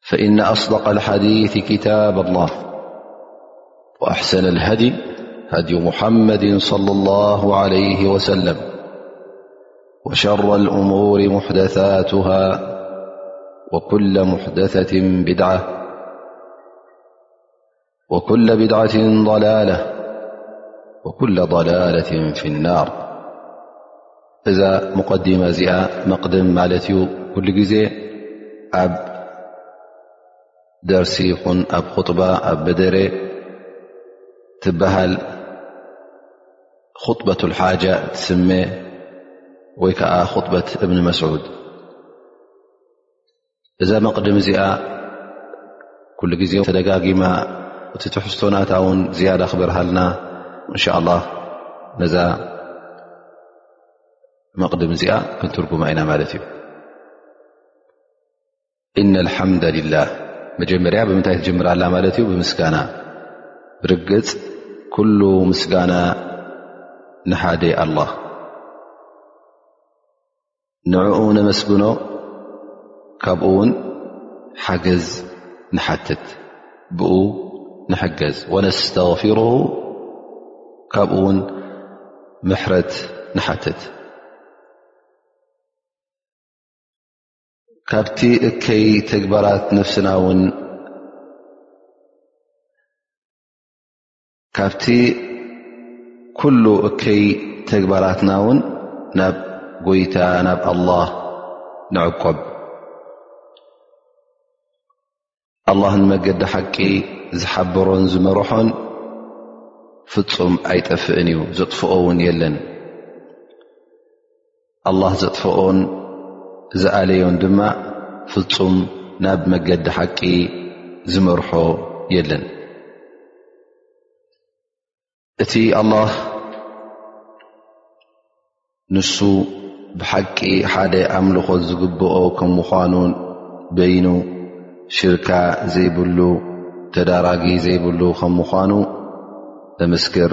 فإن أصدق الحديث كتاب الله وأحسن الهدي هدي محمد - صلى الله عليه وسلم وشر الأمور محدثاتها وكل محدثة بدعة وكل بدعة ضلالة وكل ضلالة في النار ذا مقدمة مقدم مات ي كل ب درس ن ب خطبة بدر تبهل خطبة الحاجة تسم و ك خطبة ابن مسعود እዛ መቕድም እዚኣ ኩሉ ግዜ ተደጋጊማ እቲ ትሕዝቶናታ ውን ዝያዳ ክበርሃልና እንሻ ላ ነዛ መቕድም እዚኣ ክንትርጉማ ኢና ማለት እዩ እነ ልሓምደ ልላህ መጀመርያ ብምንታይ ትጀምር ኣላ ማለት እዩ ብምስጋና ብርግፅ ኩሉ ምስጋና ንሓደ ኣላ ንዕኡ ነመስግኖ ካብኡ ውን ሓገዝ ንሓትት ብኡ ንሕገዝ ወነስተغፊሩ ካብኡ ውን ምሕረት ንሓትት ካብቲ እከይ ተግባራት ነፍስና ውን ካብቲ ኩሉ እከይ ተግባራትና ውን ናብ ጎይታ ናብ ኣላህ ንዕቆብ ኣላህ ንመገዲ ሓቂ ዝሓበሮን ዝመርሖን ፍፁም ኣይጠፍእን እዩ ዘጥፍኦ ውን የለን ኣላ ዘጥፍኦን ዝኣለዮን ድማ ፍፁም ናብ መገዲ ሓቂ ዝመርሖ የለን እቲ ኣላ ንሱ ብሓቂ ሓደ ኣምልኾ ዝግብኦ ከም ምዃኑ በይኑ ሽርካ ዘይብሉ ተዳራጊ ዘይብሉ ከም ምዃኑ ተምስክር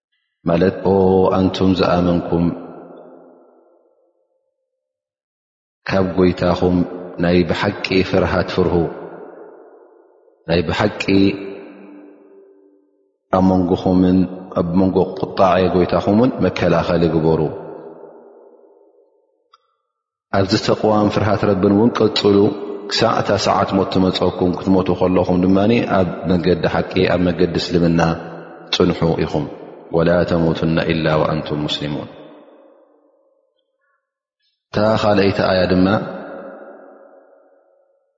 ማለት ኦ ኣንቱም ዝኣመንኩም ካብ ጎይታኹም ናይ ብሓቂ ፍርሃት ፍርሁ ናይ ብሓቂ ኣብ መንጎኹምን ኣብ መንጎ ቁጣዐ ጎይታኹምን መከላኸሊ ግበሩ ኣብዚ ተቕዋን ፍርሃት ረብን እውን ቀፅሉ ክሳዕ እታ ሰዓት ሞት ትመፀኩም ክትሞቱ ከለኹም ድማ ኣብ መገዲ ሓቂ ኣብ መገዲ እስልምና ፅንሑ ኢኹም ወላ ተሙትና ኢላ ኣንቱም ሙስሊሙን እታ ካልኣይቲ ኣያ ድማ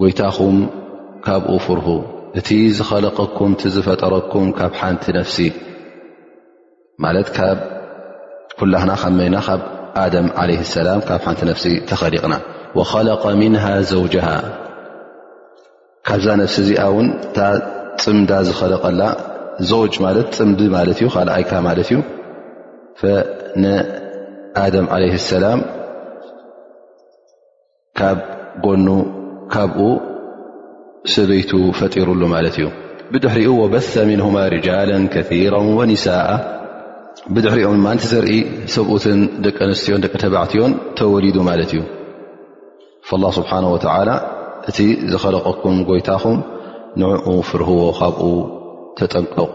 ጎይታኹም ካብኡ ፍርሁ እቲ ዝኸለቀኩም እቲ ዝፈጠረኩም ካብ ሓንቲ ነፍሲ ማለት ካብ ኩላህና ካብ መና ካብ ኣደም ዓለ ሰላም ካብ ሓንቲ ነፍሲ ተኸሊቕና ወኸለቀ ምንሃ ዘውጀሃ ካብዛ ነፍሲ እዚኣ እውን እታ ፅምዳ ዝኸለቀላ ዘውጅ ማለት ፅምዲ ማለት እዩ ካልኣይካ ማለት እዩ ፈነኣደም ዓለ ሰላም ካብ ጎኑ ካብኡ ሰበይቱ ፈጢሩሉ ማለት እዩ ብድሕሪኡ ወበሰ ምንሁማ ርጃለ ከራ ወኒሳء ብድሕሪኦም ድማ ንቲ ዘርኢ ሰብኡትን ደቂ ኣንስትዮን ደቂ ተባዕትዮን ተወሊዱ ማለት እዩ ላ ስብሓን ወተላ እቲ ዝኸለቀኩም ጎይታኹም ንዕኡ ፍርህዎ ካብኡ ተጠንቀቑ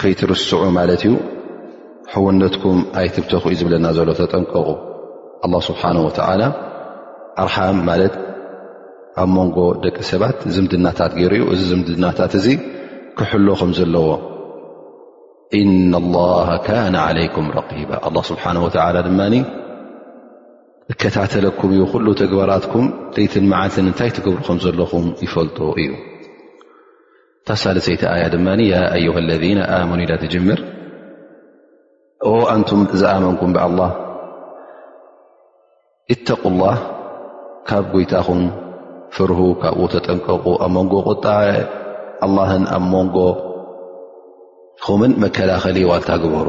ከይትርስዑ ማለት እዩ ሕውነትኩም ኣይትብተኽ እዩ ዝብለና ዘሎ ተጠንቀቑ ኣላ ስብሓን ወተዓላ ኣርሓም ማለት ኣብ መንጎ ደቂ ሰባት ዝምድናታት ገይሩ እዩ እዚ ዝምድናታት እዚ ክሕሎ ከም ዘለዎ እና ላሃ ካነ ዓለይኩም ረቂባ ኣላ ስብሓን ወተላ ድማ እከታተለኩም እዩ ኩሉ ተግባራትኩም ለይትን መዓልትን እንታይ ትገብሩ ከም ዘለኹም ይፈልጦ እዩ እታ ሳልሰይቲ ኣያ ድማ ያ ኣዩሃ ለذነ ኣመኑ ኢላ ትጅምር ኦ ኣንቱም ዝኣመንኩም ብኣላህ እተق ላህ ካብ ጎይታኹም ፍርሁ ካብኡ ተጠንቀቑ ኣብ መንጎ ቁጣ ኣላህን ኣብ መንጎ ኹምን መከላኸሊ ዋልታ ግበሩ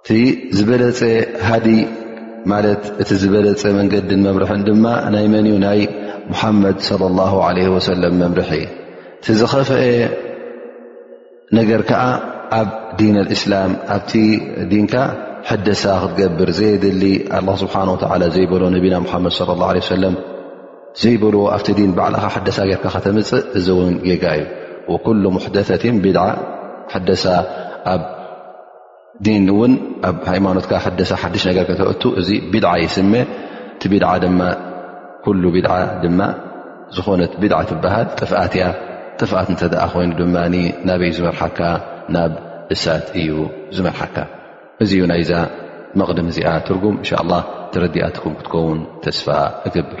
እቲ ዝበለፀ ሃዲ ማለት እቲ ዝበለፀ መንገድን መምርሕን ድማ ናይ መን እዩ ናይ ሙሓመድ ለ ላ ለ ወሰለም መምርሒ እቲ ዝኸፍአ ነገር ከዓ ኣብ ዲን ኣልእስላም ኣብቲ ዲንካ ሕደሳ ክትገብር ዘየድሊ ኣላ ስብሓን ወላ ዘይበሎ ነቢና ሓመድ ለ ላ ለ ሰለም ዘይበልዎ ኣብቲ ዲን ባዕልኻ ሕደሳ ጌርካ ከተምፅእ እዚ እውን ጌጋ እዩ ወኩሉ ሙሕደሰትን ቢድዓ ሕደሳ ኣብ ዲን እውን ኣብ ሃይማኖትካ ከደሳ ሓድሽ ነገር ከተእቱ እዚ ቢድዓ ይስመ እቲ ቢድዓ ድማ ኩሉ ቢድዓ ድማ ዝኾነት ቢድዓ ትበሃል ጥፍኣት እያ ጥፍኣት እንተ ደኣ ኮይኑ ድማ ናበይ ዝመርሓካ ናብ እሳት እዩ ዝመርሓካ እዚ ዩ ናይዛ መቕድም እዚኣ ትርጉም እንሻ ላ ተረዲኣትኩም ክትከውን ተስፋ እገብር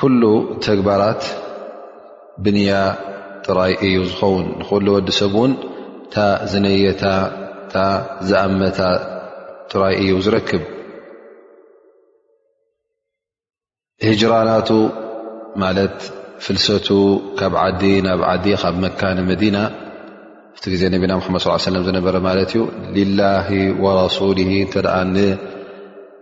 ኩሉ ተግባራት ብንያ ጥራይ እዩ ዝኸውን ንክሉ ወዲ ሰብ እውን እታ ዝነየታ እታ ዝኣመታ ጥራይ እዩ ዝረክብ ህጅራናቱ ማለት ፍልሰቱ ካብ ዓዲ ናብ ዓዲ ካብ መካ ንመዲና እቲ ግዜ ነቢና መድ ስ ሰለም ዝነበረ ማለት እዩ ሊላ ወረሱሊ እተ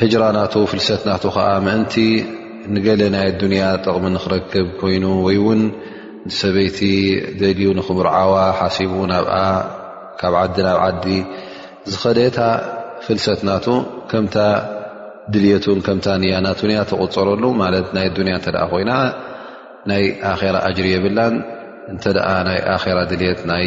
ህጅራ ናቱ ፍልሰት ናቱ ከዓ ምእንቲ ንገለ ናይ ኣዱንያ ጥቕሚ ንክረክብ ኮይኑ ወይ እውን ሰበይቲ ደልዩ ንክምርዓዋ ሓሲቡ ናብኣ ካብ ዓዲ ናብ ዓዲ ዝኸደታ ፍልሰት ናቱ ከምታ ድልቱን ከምታ ንያ ናቱን እያ ተቁፀረሉ ማለት ናይ ኣዱንያ እተ ኮይና ናይ ኣራ ኣጅሪ የብላን እንተ ናይ ኣራ ድልት ናይ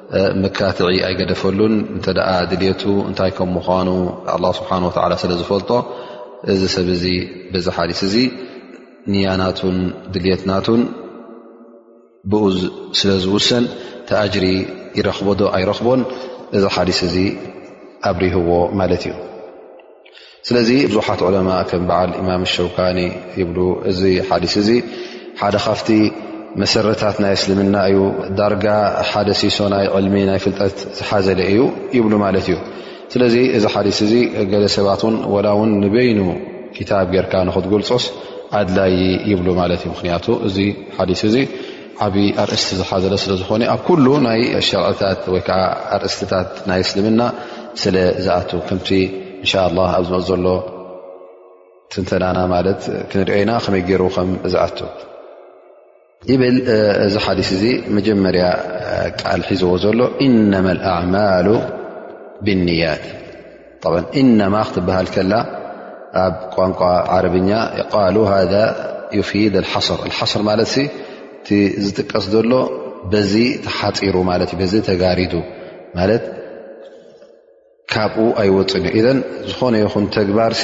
መካትዒ ኣይገደፈሉን እንተ ድልቱ እንታይ ከም ምኳኑ ኣላ ስብሓን ወላ ስለ ዝፈልጦ እዚ ሰብ እዚ በዚ ሓዲስ እዚ ንያናቱን ድልትናቱን ብኡ ስለ ዝውሰን ተኣጅሪ ይረኽቦዶ ኣይረኽቦን እዚ ሓዲስ እዚ ኣብሪህዎ ማለት እዩ ስለዚ ብዙሓት ዑለማ ከም በዓል ኢማም ሸውካኒ ይብሉ እዚ ሓዲስ እዚ ሓደ ካብቲ መሰረታት ናይ እስልምና እዩ ዳርጋ ሓደ ሲሶ ናይ ዕልሚ ናይ ፍልጠት ዝሓዘለ እዩ ይብሉ ማለት እዩ ስለዚ እዚ ሓዲስ እዚ ገለ ሰባት ን ወላ ውን ንበይኑ ክታብ ጌርካ ንክትገልፆስ ኣድላይ ይብሉ ማለት እዩ ምክንያቱ እዚ ሓዲስ እዚ ዓብዪ ኣርእስቲ ዝሓዘለ ስለ ዝኾነ ኣብ ኩሉ ናይ ሸርዕታት ወይ ከዓ ኣርእስትታት ናይ እስልምና ስለ ዝኣት ከምቲ እንሻ ላ ኣብ ዝመፅ ዘሎ ትንተናና ማለት ክንሪኦ ኢና ከመይ ገይሩ ከም ዝኣት ይብል እዚ ሓዲስ እዚ መጀመርያ ቃል ሒዝዎ ዘሎ ኢነማ ኣማሉ ብንያት ብ እነማ ክትበሃል ከላ ኣብ ቋንቋ ዓረብኛ ቃሉ ሃ ዩፊድ ሓስር ሓስር ማለት እቲ ዝጥቀስ ዘሎ በዚ ተሓፂሩ ማለት እዩ በዚ ተጋሪዱ ማለት ካብኡ ኣይወፅን እዩ ኢዘን ዝኾነ ይኹን ተግባርሲ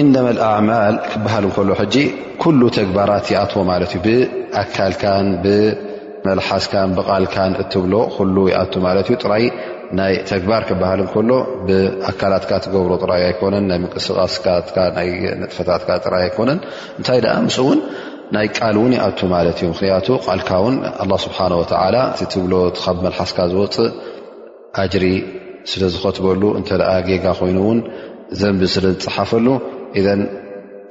እነመ ኣማል ክበሃል ከሎ ሕጂ ኩሉ ተግባራት ይኣትዎ ማለት እዩ ብኣካልካን ብመልሓስካን ብቓልካን እትብሎ ኩሉ ይኣ ማለት እዩ ጥራይ ናይ ተግባር ክበሃል ከሎ ብኣካላትካ ትገብሮ ጥራይ ኣይኮነን ናይ ምንቅስቃስካትካ ናይ ንጥፈታትካ ጥራይ ኣይኮነን እንታይ ደኣ ምስ እውን ናይ ቃል እውን ይኣ ማለት እዩ ምክንያቱ ቃልካ እውን ስብሓ ወላ እቲ ትብሎ ካብ መልሓስካ ዝወፅእ ኣጅሪ ስለ ዝኸትበሉ እንተ ጌጋ ኮይኑ ውን ዘንቢ ስለ ዝፅሓፈሉ እዘን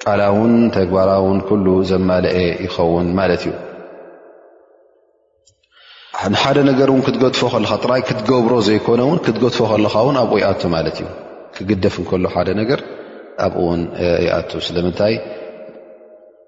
ቃላውን ተግባራውን ኩሉ ዘማለአ ይኸውን ማለት እዩ ንሓደ ነገር ውን ክትገድፎ ከለካ ጥራይ ክትገብሮ ዘይኮነ ውን ክትገድፎ ከለካ ውን ኣብኡ ይኣቱ ማለት እዩ ክግደፍ እንከሎ ሓደ ነገር ኣብኡ ውን ይኣቱ ስለምንታይ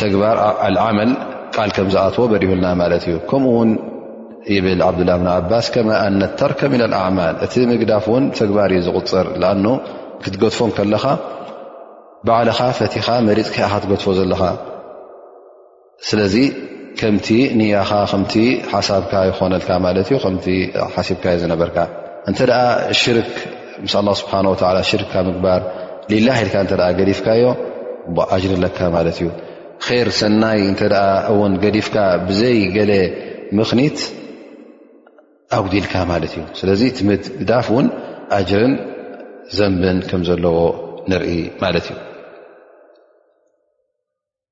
ተግባር ዓመል ቃል ከም ዝኣትዎ በሪሁልና ማለት እዩ ከምኡ ውን ይብል ዓብዱላ ብን ዓባስ ከመ ኣነ ተርከ ምና ኣማል እቲ ምግዳፍ እውን ተግባር እዩ ዝቁፅር ኣ ክትገድፎ ከለኻ ባዕልኻ ፈቲኻ መሪፅ ክኣ ክትገድፎ ዘለኻ ስለዚ ከምቲ ንያኻ ከምቲ ሓሳብካ ይኾነልካ ማለት እዩ ከምቲ ሓሲብካዮ ዝነበርካ እንተ ሽርክ ምስ ኣላ ስብሓን ወላ ሽርካ ምግባር ሌላ ኢልካ እተ ገዲፍካዮ ኣጅሪ ኣለካ ማለት እዩ ር ሰናይ እንተ እውን ገዲፍካ ብዘይ ገለ ምኽኒት ኣጉዲልካ ማለት እዩ ስለዚ ትምህት ግዳፍ እውን ኣጅርን ዘንብን ከም ዘለዎ ንርኢ ማለት እዩ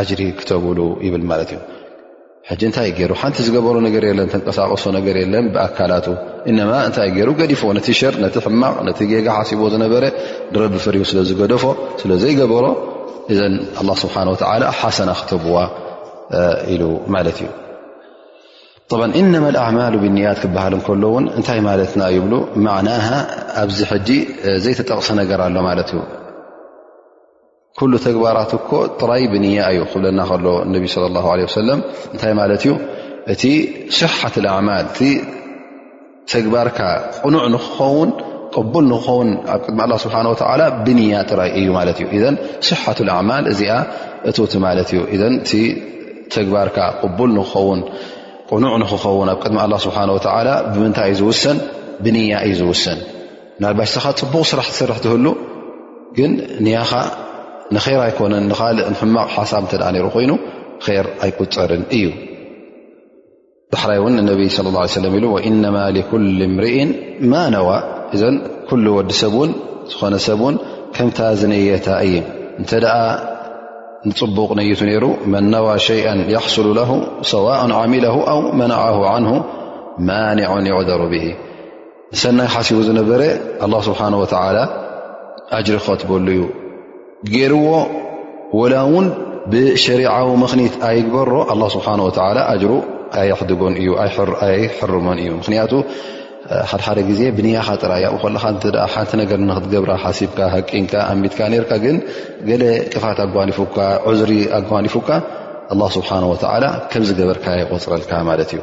ኣጅሪ ክተብሉ ይብል ማለት እዩ ሕጂ እንታይ ገይሩ ሓንቲ ዝገበሩ ነገር የለን ተንቀሳቀሶ ነገር የለን ብኣካላቱ እነማ እንታይ ገይሩ ገዲፎ ነቲ ሸር ነቲ ሕማቕ ነቲ ጌጋ ሓሲቦ ዝነበረ ንረቢ ፈሪሁ ስለ ዝገደፎ ስለ ዘይገበሮ እዘን ኣላ ስብሓን ወተላ ሓሰና ክተብዋ ኢሉ ማለት እዩ ብ እነማ ኣማሉ ብንያት ክበሃል እንከሎ እውን እንታይ ማለትና ይብሉ ማዕናሃ ኣብዚ ሕጂ ዘይተጠቕሰ ነገር ኣሎ ማለት እዩ ኩሉ ተግባራት እኮ ጥራይ ብንያ እዩ ክብለና ከሎ እነቢ ስለ ላ ለ ወሰለም እንታይ ማለት እዩ እቲ ስሓት ኣዕማል እቲ ተግባርካ ቕኑዕ ንክኸውን ቅቡል ንክኸውን ኣብ ቅድሚ ኣላ ስብሓን ወተዓላ ብንያ ጥራይ እዩ ማለት እዩ እዘን ስሓት ኣዕማል እዚኣ እትውቲ ማለት እዩ እዘን እቲ ተግባርካ ቅቡል ንክኸውን ቕኑዕ ንክኸውን ኣብ ቅድሚ ኣላ ስብሓን ወተዓላ ብምንታይ እዩ ዝውሰን ብንያ እዩ ዝውሰን ምናልባሽ ሰኻ ፅቡቕ ስራሕ ትሰርሕ ትህሉ ግን ንያኻ ንር ኣይኮነን ንካልእ ሕማቕ ሓሳብ እተ ነሩ ኮይኑ ር ኣይቁፀርን እዩ ዳሕራይ እውን ነቢ ለ ላ ሰለም ኢሉ ወኢነማ ሊኩል ምርኢን ማነዋ እዘን ኩሉ ወዲ ሰብ ውን ዝኾነ ሰብ ውን ከምታ ዝነየታ እይ እንተ ደኣ ንፅቡቕ ነይቱ ነይሩ መነዋ ሸይአ ያሕስሉ ለ ሰዋء ዓሚለ ኣው መናዓ ን ማኒዑን ይዕደሩ ብሂ ንሰናይ ሓሲቡ ዝነበረ ኣላ ስብሓን ወተዓላ ኣጅሪ ክኸትበሉ እዩ ገይርዎ ወላ እውን ብሸሪዓዊ ምኽኒት ኣይግበሮ ኣላ ስብሓን ወተዓላ ኣጅሩ ኣይሕድጎን እዩ ኣይሕርሞን እዩ ምኽንያቱ ሓድሓደ ግዜ ብንያኻ ጥራይ ኣብኡ ከለካ እ ሓንቲ ነገር ንክትገብራ ሓሲብካ ሃቂንካ ኣሚትካ ነርካ ግን ገለ ቅፋት ኣጓኒፉካ ዕዝሪ ኣጓኒፉካ ኣላ ስብሓን ወተዓላ ከምዝገበርካ ይቆፅረልካ ማለት እዩ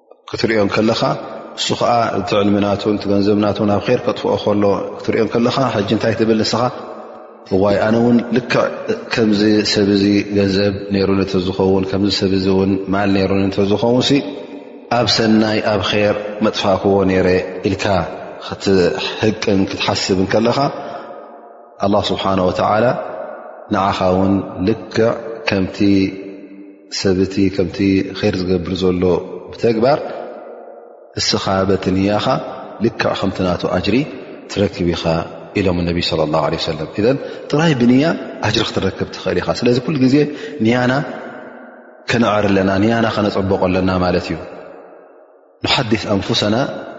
ክትሪኦ ከለኻ ንሱ ከዓ እቲ ዕልሚናቱን ገንዘብ ናቱ ናብ ር ከጥፍኦ ከሎ ክትሪኦ ከለኻ ሕጂ እንታይ ትብል ንስኻ እዋይ ኣነ እውን ልክዕ ከምዚ ሰብ እዚ ገንዘብ ነይሩ እተዝኸውን ከምዚ ሰብ እዚ እውን ማል ነይሩ እተዝኸውን ኣብ ሰናይ ኣብ ር መጥፋክዎ ነይረ ኢልካ ክትሕቅን ክትሓስብ ከለኻ ኣላ ስብሓን ወተዓላ ንዓኻ እውን ልክዕ ከምቲ ሰብእቲ ከምቲ ር ዝገብር ዘሎ ብተግባር እስኻ በቲ ንያኻ ልክዕ ከምቲ ናቱ ኣጅሪ ትረክብ ኢኻ ኢሎም ነቢ ለ ላ ለ ሰለም ጥራይ ብንያ ኣጅሪ ክትረክብ ትኽእል ኢኻ ስለዚ ኩሉ ግዜ ንያና ከነዕር ኣለና ንያና ከነፀበቆ ኣለና ማለት እዩ ንሓዲስ ኣንፍሰና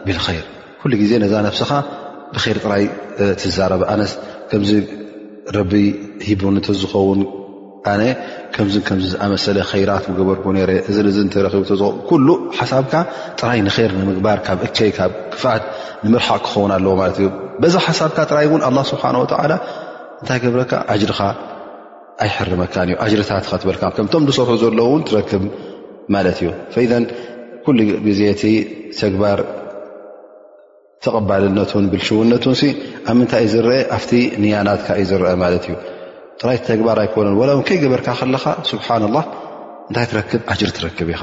ብልኸይር ኩሉ ግዜ ነዛ ነብስኻ ብር ጥራይ ትዛረብ ኣነስ ከምዚ ረቢ ሂቡኒ ተዝኸውን ኣነ ከምዚ ከምዚ ዝኣመሰለ ኸይራት ገበርኩ ነረ እዚ እዚ እተረኪቡ ተዝኸው ኩሉ ሓሳብካ ጥራይ ንር ንምግባር ካብ እከይ ካብ ክፍኣት ንምርሓቅ ክኸውን ኣለዎ ማለት እዩ በዛ ሓሳብካ ጥራይ እውን ኣላ ስብሓን ወተዓላ እንታይ ገብረካ ኣጅርኻ ኣይሕርመካን እዩ ኣጅርታት ከትበልካ ከምቶም ዝሰርሑ ዘለዉ እውን ትረክብ ማለት እዩ ፈዘን ኩሉ ግዜ እቲ ተግባር ተቐባልነቱን ብልሽውነቱን ኣብ ምንታይ እዩ ዝረአ ኣብቲ ንያናትካ እዩ ዝረአ ማለት እዩ ጥራይቲ ተግባር ኣይኮነን ዋላ እውን ከይገበርካ ከለካ ስብሓን ላ እንታይ ትረክብ ኣጅር ትረክብ ኢኻ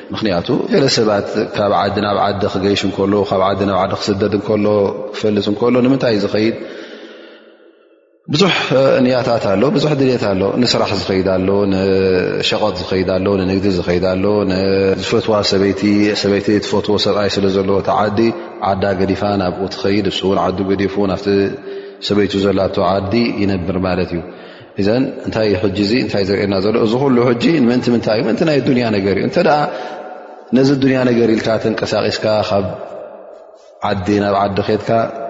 ምክንያቱ ገለ ሰባት ካብ ዓዲ ናብ ዓዲ ክገይሽ እከሎ ካብ ዓዲ ናብ ዓዲ ክስደድ እከሎ ክፈልፅ እከሎ ንምንታይ እዩ ዝኸይድ ብዙሕ ንያታት ኣሎ ብዙሕ ድልት ኣሎ ንስራሕ ዝኸይድ ኣሎ ንሸቐጥ ዝኸይድ ኣሎ ንንግዲ ዝኸይድ ኣሎ ንዝፈትዋ ሰበይቲ ሰበይቲ ትፈትዎ ሰብኣይ ስለ ዘለዎ ተዓዲ ዓዳ ገዲፋ ናብኡ ትኸይድ እሱእውን ዓዱ ገዲፉ ናብቲ ሰበይቱ ዘላቶ ዓዲ ይነብር ማለት እዩ እዘን እንታይ ሕጂ እዚ እንታይ ዘርእየና ዘሎ እዚ ኩሉ ሕጂ ንምእንቲ ምንታይ እዩ ምእንቲ ናይ ኣዱንያ ነገር እዩ እንተደኣ ነዚ ኣዱንያ ነገር ኢልካ ተንቀሳቒስካ ካብ ዓዲ ናብ ዓዲ ኼትካ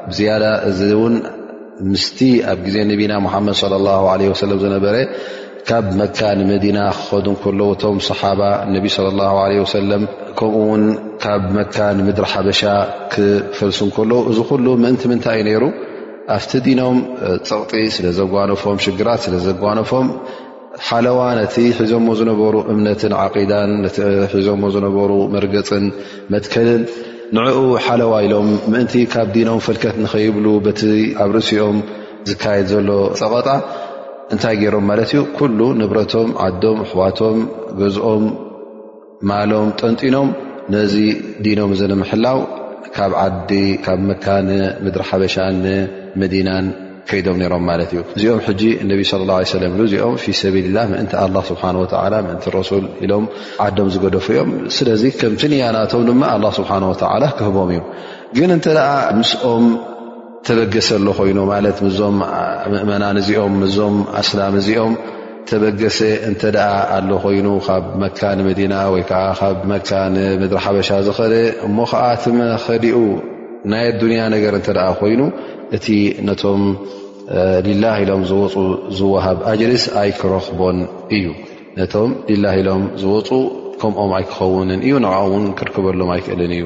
ብዝያዳ እዚ እውን ምስቲ ኣብ ግዜ ነቢና ሙሓመድ ለ ላ ለ ወሰለም ዝነበረ ካብ መካ ንመዲና ክኸዱ ከለዉ እቶም ሰሓባ ነቢ ስለ ላ ለ ወሰለም ከምኡ ውን ካብ መካ ንምድሪ ሓበሻ ክፈልሱ ከለዉ እዚ ኩሉ ምእንቲ ምንታይ እዩ ነይሩ ኣብቲ ዲኖም ፀቕጢ ስለ ዘጓነፎም ሽግራት ስለ ዘጓነፎም ሓለዋ ነቲ ሒዞሞ ዝነበሩ እምነትን ዓቂዳን ነቲ ሒዞሞ ዝነበሩ መርገፅን መትከልን ንዕኡ ሓለዋ ኢሎም ምእንቲ ካብ ዲኖም ፈልከት ንኸይብሉ በቲ ኣብ ርእሲኦም ዝካየድ ዘሎ ፀቐጣ እንታይ ገይሮም ማለት እዩ ኩሉ ንብረቶም ዓዶም ኣሕዋቶም ገዝኦም ማሎም ጠንጢኖም ነዚ ዲኖም እዚ ንምሕላው ካብ ዓዲ ካብ መካ ንምድሪ ሓበሻ ንመዲናን ከይዶም ነሮም ማለት እዩ እዚኦም ሕጂ እነቢ ስለ ላ ሰለም ብ እዚኦም ፊ ሰቢልላ ምእንቲ ኣላ ስብሓን ወተላ ምእንቲ ረሱል ኢሎም ዓዶም ዝገደፉ እዮም ስለዚ ከምቲ ንያናቶም ድማ ኣላ ስብሓን ወተላ ክህቦም እዩ ግን እንተ ምስኦም ተበገሰ ኣሎ ኮይኑ ማለት ምዞም ምእመናን እዚኦም ምዞም ኣስላም እዚኦም ተበገሰ እንተ ደኣ ኣሎ ኮይኑ ካብ መካ ንመዲና ወይ ከዓ ካብ መካ ንምድሪ ሓበሻ ዝኸደ እሞ ከዓ እቲ መኸዲኡ ናይ ኣዱንያ ነገር እንተ ደኣ ኮይኑ እቲ ነቶም ሊላ ኢሎም ዝወፁ ዝወሃብ ኣጅሪስ ኣይክረኽቦን እዩ ነቶም ሊላ ኢሎም ዝወፁ ከምኦም ኣይክኸውንን እዩ ንዕኦም እውን ክርከበሎም ኣይክእልን እዩ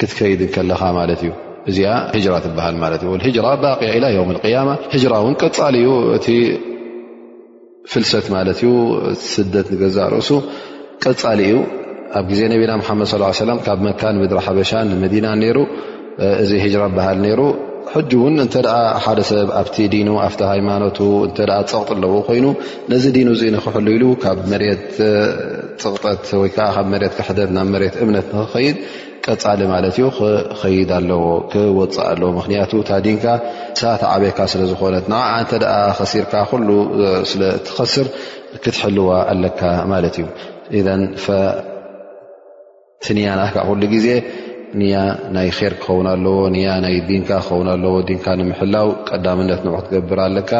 ክትከይድ ከለኻ ማለት እዩ እዚኣ ሂጅራ ትበሃል ማለት እዩ ሂጅራ ባቅያ ኢላ ዮም ያማ ሂጅራ እውን ቀፃሊ እዩ እቲ ፍልሰት ማለት እዩ ስደት ንገዛእ ርእሱ ቀፃሊ እዩ ኣብ ግዜ ነቢና ሓመድ ስ ሰለም ካብ መካ ንምድሪ ሓበሻ ንመዲና ነይሩ እዚ ሂጅራ በሃል ነይሩ ሕጂ እውን እንተ ሓደ ሰብ ኣብቲ ዲኑ ኣብቲ ሃይማኖቱ እተ ፀቕጢ ኣለዎ ኮይኑ ነዚ ዲኑ እዚ ንክሕሉ ኢሉ ካብ መሬት ፅቕጠት ወይከዓ ካብ መሬት ክሕደት ናብ መሬት እምነት ንክኸይድ ቀፃሊ ማለት እዩ ክኸይድ ኣለዎ ክወፅእ ኣለዎ ምክንያቱ እታ ዲንካ ሰት ዓበካ ስለ ዝኾነት ንዓ እንተ ከሲርካ ኩሉ ስለ እትኸስር ክትሕልዋ ኣለካ ማለት እዩ እዘን ፈትንያናካ ኩሉ ግዜ ንያ ናይ ር ክኸውን ኣለዎ ንያ ናይ ዲንካ ክኸውን ኣለዎ ዲንካ ንምሕላው ቀዳምነት ንዑ ክትገብር ኣለካ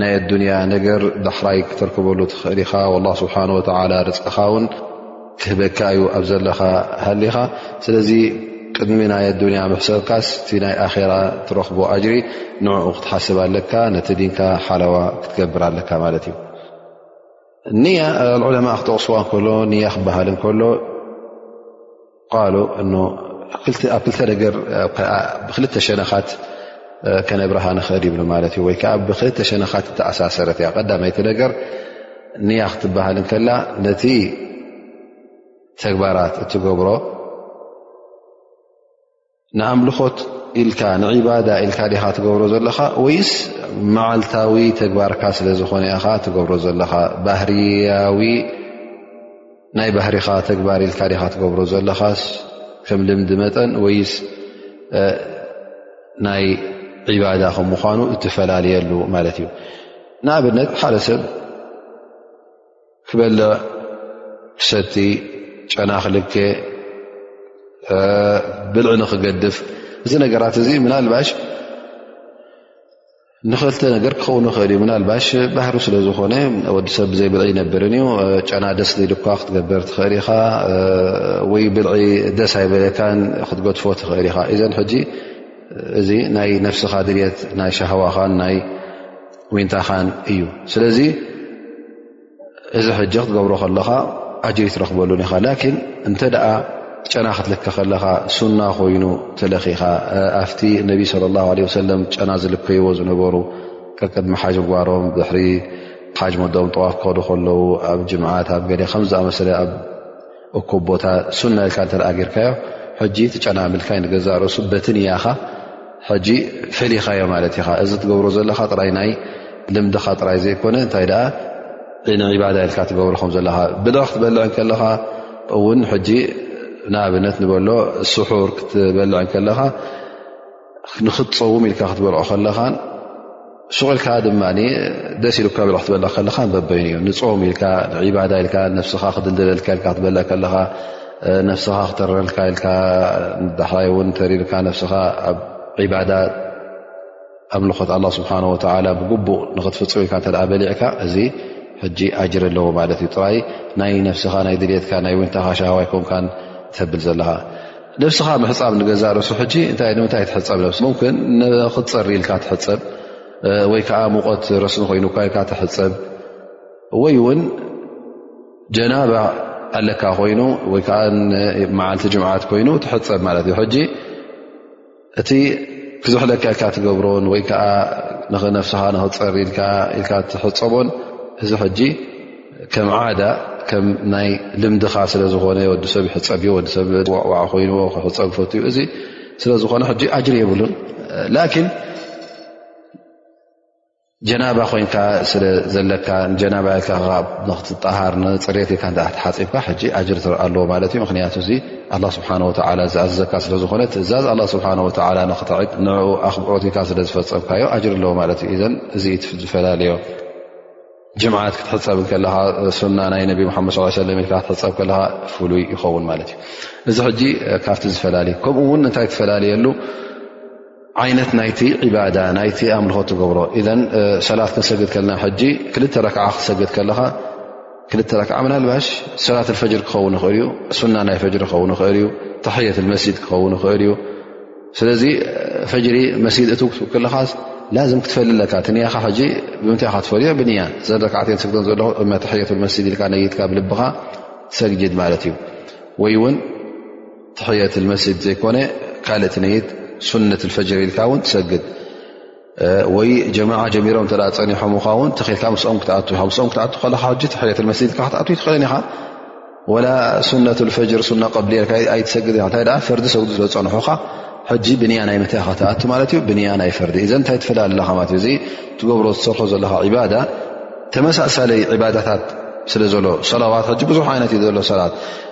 ናይ ኣዱንያ ነገር ዳሕራይ ክተርክበሉ ትኽእል ኢኻ ላ ስብሓን ወተላ ርፅእኻ ውን ክህበካ እዩ ኣብ ዘለኻ ሃሊኻ ስለዚ ቅድሚ ናይ ኣዱንያ ምሕሰብካስ እቲ ናይ ኣራ ትረኽቦ ኣጅሪ ንዕኡ ክትሓስብ ኣለካ ነቲ ዲንካ ሓለዋ ክትገብር ኣለካ ማለት እዩ ንያ ዑለማ ክጠቕስዋ ከሎ ንያ ክበሃል ከሎ ቃሉ ኣብ ክልተ ነገር ብክልተ ሸነኻት ከነብርሃ ንኽእል ይብሉ ማለት እዩ ወይ ከዓ ብክልተ ሸነኻት ተኣሳሰረት እያ ቀዳመይቲ ነገር ንያ ክትበሃል እንከላ ነቲ ተግባራት እትገብሮ ንኣምልኾት ኢልካ ንዒባዳ ኢልካ ዲኻ ትገብሮ ዘለኻ ወይስ መዓልታዊ ተግባርካ ስለ ዝኾነ ኢኻ ትገብሮ ዘለኻ ባህርያዊ ናይ ባህሪኻ ተግባር ኢልካ ዲኻ ትገብሮ ዘለኻስ ከም ልምዲ መጠን ወይስ ናይ ዒባዳ ከም ምኳኑ እትፈላለየሉ ማለት እዩ ንኣብነት ሓደ ሰብ ክበለ ክሰቲ ጨና ክልከ ብልዕ ንክገድፍ እዚ ነገራት እዚ ምናልባሽ ንክልተ ነገር ክኸውን ይኽእል እዩ ምናልባሽ ባህሪ ስለ ዝኾነ ወዲ ሰብ ብዘይ ብልዒ ይነብርን እዩ ጨና ደስ ሊልኳ ክትገበር ትኽእል ኢኻ ወይ ብልዒ ደስ ኣይበለካን ክትገድፎ ትኽእል ኢኻ እዘን ሕጂ እዚ ናይ ነፍስኻ ድልት ናይ ሻሃዋኻን ናይ ዊንታኻን እዩ ስለዚ እዚ ሕጂ ክትገብሮ ከለኻ ኣጅሪ ትረክበሉን ኢኻ ላኪን እንተ ደኣ ጨና ክትልከ ከለኻ ሱና ኮይኑ ተለኺኻ ኣብቲ ነቢ ስለ ላ ለ ወሰለም ጨና ዝልከይዎ ዝነበሩ ቀቅድሚ ሓጅ ጓሮም ድሕሪ ሓጅ መዶም ጠዋፍ ክኸዱ ከለዉ ኣብ ጅምዓት ኣብ ገደ ከምዝኣመሰለ እኩብ ቦታ ሱና ኢልካ እተ ገርካዮ ሕጂ ትጨናምልካይ ንገዛ ርእሱ በቲ ንያኻ ሕጂ ፈሊኻዮ ማለት ኢኻ እዚ ትገብሮ ዘለካ ጥራይ ናይ ልምድኻ ጥራይ ዘይኮነ እንታይ ደኣ ንዒባዳ ኢልካ ትገብሮ ከም ዘለኻ ብደ ክትበልዕ እንከለኻ እውን ሕጂ ንኣብነት ንበሎ ስሑር ክትበልዕ እንከለኻ ንኽትፀውም ኢልካ ክትበልዖ ከለኻን ሱቕ ኢልካ ድማ ደስ ኢሉካ በል ክትበላ ከለኻ በበይኑ እዩ ንፆም ኢልካ ንዒባዳ ኢልካ ነፍስኻ ክድልደለልካ ኢልካ ክትበላ ከለኻ ነፍስኻ ክተረልካ ኢልካ ዳሕራይ እውን ተሪርካ ነፍስኻ ኣብ ዒባዳ ኣምልኾት ኣላ ስብሓን ወተላ ብግቡእ ንኽትፍፅም ኢልካ እተ በሊዕካ እዚ ሕጂ ኣጅር ኣለዎ ማለት እዩ ጥራይ ናይ ነፍስኻ ናይ ድልትካ ናይ ውንታኻ ሻሃዋይ ኮንካን ተብል ዘለኻ ነብስኻ ምሕፃብ ንገዛእ ርእሱ ሕጂ እታይ ንምንታይ ትሕፀብ ነብስ ሙምክን ንክትፀሪ ኢልካ ትሕፀብ ወይ ከዓ ሙቐት ረስኒ ኮይኑካ ኢልካ ትሕፀብ ወይ እውን ጀናባ ኣለካ ኮይኑ ወይከዓ መዓልቲ ጅምዓት ኮይኑ ትሕፀብ ማለት እዩ ሕጂ እቲ ክዝሕለካ ኢልካ ትገብሮን ወይ ከዓ ንነፍስኻ ንክፀር ኢልካ ኢልካ ትሕፀቦን እዚ ሕጂ ከም ዓዳ ከም ናይ ልምድኻ ስለ ዝኾነ ወዲሰብ ይሕፀብ ዩ ወዲሰብ ዋዕ ኮይንዎ ክሕፀብ ፈት ዩ እዚ ስለዝኾነ ሕጂ ኣጅሪ የብሉን ላኪን ጀናባ ኮንካ ስለ ዘለካ ንጀናባ ኢልካ ክትጠሃር ንፅሬት ኢልካ ትሓፂብካ ሕጂ ኣጅር ትር ኣለዎ ማለት እዩ ምክንያቱ እዚ ኣላ ስብሓን ወተላ ዝኣዘዘካ ስለ ዝኾነ ትእዛዝ ኣላ ስብሓን ወተላ ንክትዕግ ንኡ ኣኽብሮት ኢልካ ስለ ዝፈፀምካዮ ኣጅር ኣለዎ ማለት እዩ እዘን እዚ ዝፈላለዮ ጅምዓት ክትሕፀብ ከለካ ሱና ናይ ነቢ ሓመድ ስ ሰለ ኢልካ ክትሕፀብ ከለካ ፍሉይ ይኸውን ማለት እዩ እዚ ሕጂ ካብቲ ዝፈላለዩ ከምኡ እውን እንታይ ትፈላለየሉ ዓይነት ናይቲ ዕባዳ ናይቲ ኣምልኾ ትገብሮ እዘን ሰላት ክንሰግድ ከለና ሕጂ ክልተ ረክዓ ክትሰግድ ከለኻ ክልተ ረክዓ ምናልባሽ ሰላት ፈጅር ክኸውን ይኽእል እዩ ሱና ናይ ፈጅሪ ክኸውን ይኽእል እዩ ተሕየት መስጅድ ክኸውን ይኽእል እዩ ስለዚ ፈጅሪ መስጅድ እት ክለኻ ላዝም ክትፈል ኣለካ እቲ ንያኻ ሕጂ ብምንታይ ኢኻ ትፈልዮ ብንያ ዘን ረክዓትን ስግደን ዘለኹ ሕየት መስጅድ ኢልካ ነይትካ ብልብኻ ሰግጅድ ማለት እዩ ወይ ውን ትሕየት መስጅድ ዘይኮነ ካልእ ትነይት ሱነት ፈጅር ኢልካ ውን ትሰግድ ወይ ጀማዓ ጀሚሮም ተ ፀኒሖምካ ውን ተክልካ ምስኦም ክትኣቱ ም ክትኣ ከለካ ትሕየት መስድ ኢልካ ክትኣ ይትኽእለን ኢኻ ወላ ሱነት ፈጅር ሱና ቀብሊ ልካ ኣይትሰግድ እንታይ ፈርዲ ሰጉዱ ስለዝፀንሑካ ሕጂ ብንያ ናይ ምታይ ካ ትኣቱ ማለት እዩ ብንያ ናይ ፈርዲ እዘ እንታይ ትፈላ ኣለካ ማለት እዩ እዚ ትገብሮ ዝሰርሖ ዘለካ ዕባዳ ተመሳሳለይ ዕባዳታት ስለ ዘሎ ሰላዋት ሕጂ ብዙሕ ዓይነት እዩ ዘሎ ሰላት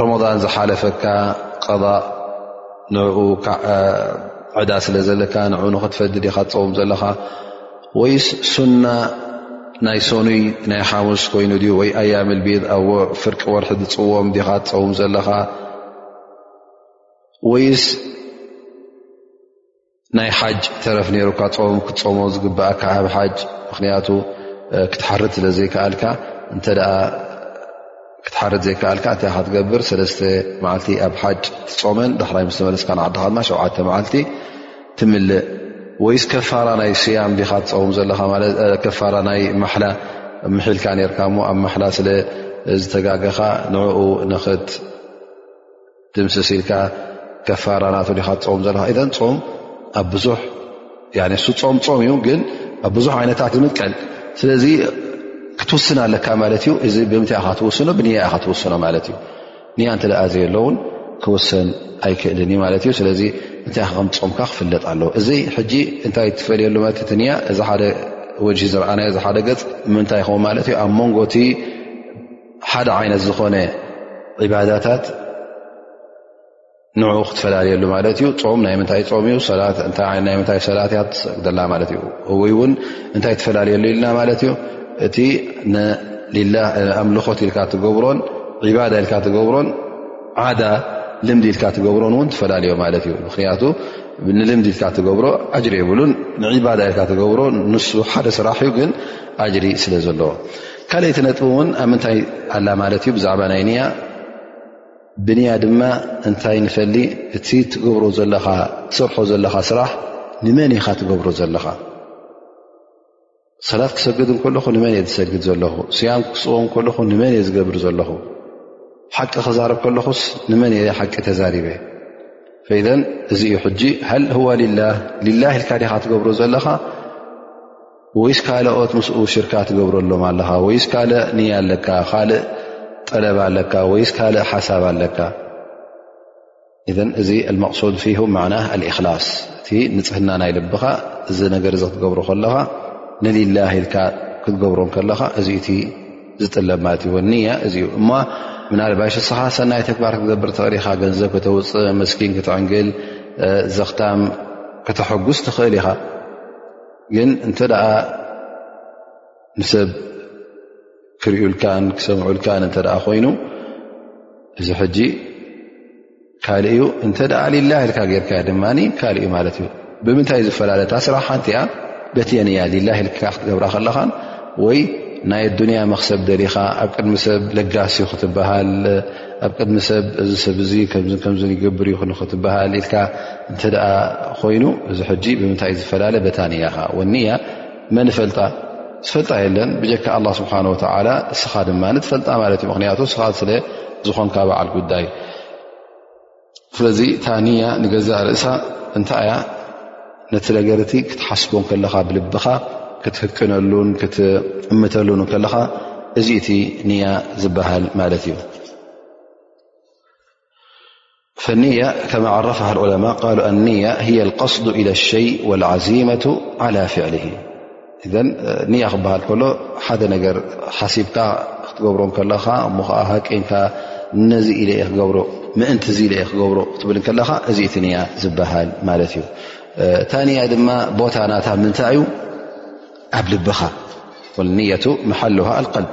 ረመዳን ዝሓለፈካ ቐ ንኡ ዕዳ ስለ ዘለካ ን ንክትፈዲ ዲካ ትፀውም ዘለካ ወይስ ሱና ናይ ሰኑይ ናይ ሓሙስ ኮይኑ ዩ ወይ ኣያም ልቢድ ኣብ ፍርቂ ወርሒ ዝፅዎም ዲካ ትፀውም ዘለካ ወይስ ናይ ሓጅ ተረፍ ነይሩካ ፆም ክትፀሞ ዝግብኣካ ኣብ ሓጅ ምክንያቱ ክትሓርድ ስለዘይከኣልካ እተ ክትሓርድ ዘይከኣልካ እንታይ ክትገብር ሰለስተ መዓልቲ ኣብ ሓጅ ትፆመን ዳሕራይ ምስ ተመለስካ ንዓድኻ ድማ ሸውዓተ መዓልቲ ትምልእ ወይስ ከፋራ ናይ ስያም ዲካ ትፀውም ዘለካ ከፋራ ናይ ማሓላ ምሒልካ ነርካ እሞ ኣብ ማሓላ ስለዝተጋገኻ ንኡ ንክት ድምስስ ኢልካ ከፋራ ናቱ ዲካ ትፀውም ዘለካ ኢን ፆም ኣብ ብዙሕ ንሱ ፆም ፆም እዩ ግን ኣብ ብዙሕ ዓይነታት ዝምቀል ስለዚ ክትውስን ኣለካ ማለት እዩ እዚ ብምንታይ ካ ትውስኖ ብንያ ካ ትውስኖ ማለት እዩ ንያ እንተ ዘየለውን ክውሰን ኣይክእልን እዩ ማለት እዩ ስለዚ እንታይ ከም ፆምካ ክፍለጥ ኣለዎ እዚ ሕጂ እንታይ ትፈልየሉ ማለት እቲ ንያ እዚ ሓደ ወጅሂ ዝረኣናዮ እዚ ሓደ ገፅ ምንታይ ይኸውን ማለት እዩ ኣብ መንጎቲ ሓደ ዓይነት ዝኾነ ዒባዳታት ንኡ ክትፈላለየሉ ማለት እዩ ፆም ናይ ምንታይ ፆም እዩ ላይምንታይ ሰላት እያ ትሰግደላ ማለት እዩ እይ እውን እንታይ ትፈላለየሉ ኢልና ማለት እዩ እቲ ኣምልኾት ኢልካ ትገብሮን ዒባዳ ኢልካ ትገብሮን ዓዳ ልምዲ ኢልካ ትገብሮን እውን ትፈላለዮ ማለት እዩ ምክንያቱ ንልምዲ ኢልካ ትገብሮ ኣጅሪ የብሉን ንዒባዳ ኢልካ ትገብሮ ንሱ ሓደ ስራሕ እዩ ግን ኣጅሪ ስለ ዘለዎ ካልይቲ ነጥቢ እውን ኣብ ምንታይ ኣላ ማለት እዩ ብዛዕባ ናይ ንያ ብንያ ድማ እንታይ ንፈሊ እቲ ትገብሮ ዘለኻ ትሰርሖ ዘለኻ ስራሕ ንመን ኢኻ ትገብሮ ዘለኻ ሰላት ክሰግድ እንከለኹ ንመን እየ ዝሰግድ ዘለኹ ስያም ክስዎ ከለኹ ንመን እየ ዝገብር ዘለኹ ሓቂ ክዛረብ ከለኹስ ንመን እየ ሓቂ ተዛሪበ ፈይደን እዚ እዩ ሕጂ ሃል ህዋ ላ ልላ ኢልካ ዲኻ ትገብሮ ዘለኻ ወይስ ካልኦት ምስኡ ሽርካ ትገብረሎም ኣለኻ ወይስ ካልእ ንያ ኣለካ ካልእ ጠለብ ኣለካ ወይስ ካልእ ሓሳብ ኣለካ እን እዚ መቅሱድ ፊ ማና ኣልእክላስ እቲ ንፅህና ናይ ልብኻ እዚ ነገር እዚ ክትገብሮ ከለኻ ንሊላ ኢልካ ክትገብሮ ከለኻ እዚ እቲ ዝጥለብ ማለት እዎ ንያ እዚ ዩ እሞ ምናልባሽ ንስኻ ሰናይ ተግባር ክትገብር ትኽእል ኢኻ ገንዘብ ከተውፅእ መስኪን ክትዕንግል ዘኽታም ከተሐጉስ ትኽእል ኢኻ ግን እንተ ንሰብ ክርእዩልካን ክሰምዑልካን እተ ኮይኑ እዚ ሕጂ ካልእ እዩ እንተ ሊላ ልካ ጌርካ ድማ ካልእ እዩ ማለት እዩ ብምንታይ ዝፈላለ ታ ስራሕ ሓንቲ እያ በትየን እያ ሊላ ልካ ክትገብራ ከለኻን ወይ ናይ ኣዱንያ መክሰብ ደሊኻ ኣብ ቅድሚ ሰብ ለጋሲ ክትበሃል ኣብ ቅድሚ ሰብ እዚ ሰብ እዚ ከምዚ ከምዚ ይገብር ይኹን ክትበሃል ኢልካ እንተ ኮይኑ እዚ ሕጂ ብምንታይ እዩ ዝፈላለ በታ ንያኻ ወኒያ መን ፈልጣ ዝፈልጣ የለን ብጀካ ኣላ ስብሓን ወተዓላ እስኻ ድማ ንትፈልጣ ማለት እዩ ምክንያቱ እስኻ ስለ ዝኾንካ በዓል ጉዳይ ስለዚ እታ ንያ ንገዛእ ርእሳ እንታይ እያ ነቲ ነገር እቲ ክትሓስቦ ከለኻ ብልብኻ ክትህቅነሉን ክትእምተሉን ከለኻ እዚ እቲ ንያ ዝበሃል ማለት እዩ ፈንያ ከማ ዓረፍ ዑለማ ቃሉ ኣንያ ሂየ ቀስዱ ኢለ ሸይ ወልዓዚመቱ ዓላ ፍዕሊ እዘን ንያ ክበሃል ከሎ ሓደ ነገር ሓሲብካ ክትገብሮ ከለኻ እሞ ከዓ ሃቀንካ ነዚ ኢለ የ ክገብሮ ምእንቲ ዚ ኢለ የ ክገብሮ ክትብል ከለኻ እዚ እቲ ንያ ዝበሃል ማለት እዩ እታ ንያ ድማ ቦታ ናታ ምንታይ እዩ ኣብ ልብኻ ንየቱ መሓልሃ ኣልቀልብ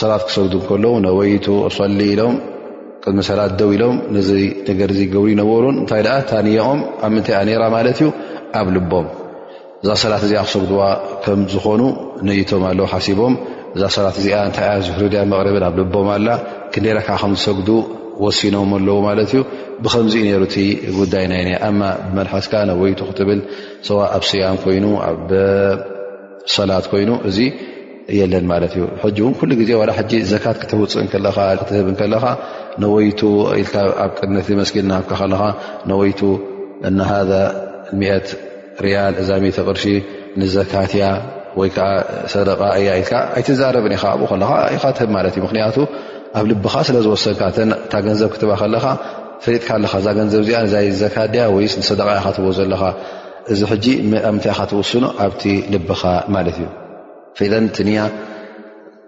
ሰላት ክሰግዱ ከለዉ ነበይቱ እሰሊ ኢሎም ቅድሚ ሰላት ደው ኢሎም ነዚ ነገር ዚ ገብሩ ይነበሩን እንታይ ደኣ ታንኦም ኣብ ምንታይ እኣ ነራ ማለት እዩ ኣብ ልቦም እዛ ሰላት እዚኣ ክሰግድዋ ከም ዝኾኑ ነይቶም ኣለዉ ሓሲቦም እዛ ሰላት እዚኣ እንታይ እያ ዝህሪ ድያ መቕርብን ኣብ ልቦም ኣላ ክንደረካ ከም ዝሰግዱ ወሲኖም ኣለዉ ማለት እዩ ብከምዚ ነሩ እቲ ጉዳይ ናይ እማ ብመልሓስካ ነበይቱ ክትብል ሰዋ ኣብ ስያም ኮይኑ ሰላት ኮይኑ እዚ የለን ማለት እዩ ሕጂ እውን ኩሉ ግዜ ዋላ ሕጂ ዘካት ክትውፅእ ከለኻ ክትህብ ከለኻ ነወይቱ ኢልካ ኣብ ቅድነቲ መስጊድ ናሃብካ ከለኻ ነወይቱ እነሃ ምት ርያል እዛ ሚተ ቅርሺ ንዘካት እያ ወይ ከዓ ሰደቃ እያ ኢልካ ኣይትዛረብን ኢኻ ኣብኡ ከለኻ ኢኻ ትህብ ማለት እዩ ምክንያቱ ኣብ ልብኻ ስለ ዝወሰንካ እታ ገንዘብ ክትባ ከለኻ ፈሊጥካ ኣለኻ እዛ ገንዘብ እዚኣ ዛ ዘካት ድያ ወይስ ንሰደቃ ኢካ ትቦ ዘለኻ እዚ ሕጂ ኣብ ምንታይ ኢኻ ትውስኖ ኣብቲ ልብኻ ማለት እዩ ፈዘን ትንያ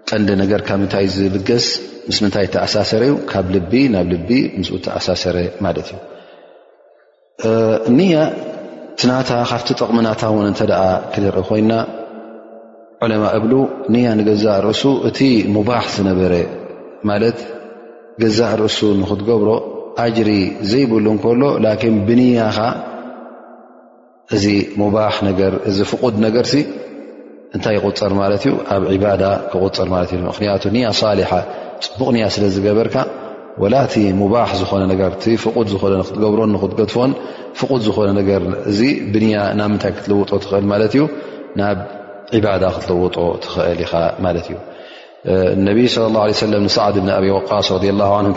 ቀንዲ ነገር ካብ ምንታይ ዝብገስ ምስ ምንታይ ተኣሳሰረ እዩ ካብ ልቢ ናብ ልቢ ምስ ተኣሳሰረ ማለት እዩ እንያ ትናታ ካብቲ ጥቕሚ ናታ እውን እንተ ክንርኢ ኮይና ዑለማ እብሉ ንያ ንገዛእ ርእሱ እቲ ሙባሕ ዝነበረ ማለት ገዛእ ርእሱ ንኽትገብሮ ኣጅሪ ዘይብሉ እንከሎ ላኪን ብንያኻ እዚ ሙባሕ ነገር እዚ ፍቁድ ነገር ሲ እንታይ ይቁፅር ማለት እዩ ኣብ ዕባዳ ክቁፅር ማለት እዩ ምክንያቱ ንያ ሳሊሓ ፅቡቕ ንያ ስለ ዝገበርካ ወላ እቲ ሙባሕ ዝኾነ ነገር እቲ ፍቁድ ዝኾነ ንክትገብሮን ንክትገድፎን ፍቁድ ዝኾነ ነገር እዚ ብንያ ናብ ምንታይ ክትልውጦ ትኽእል ማለት እዩ ናብ ዕባዳ ክትልውጦ ትኽእል ኢኻ ማለት እዩ النبي صلى الله عليه سلم نسعد بن أبي واص رضي الله عنه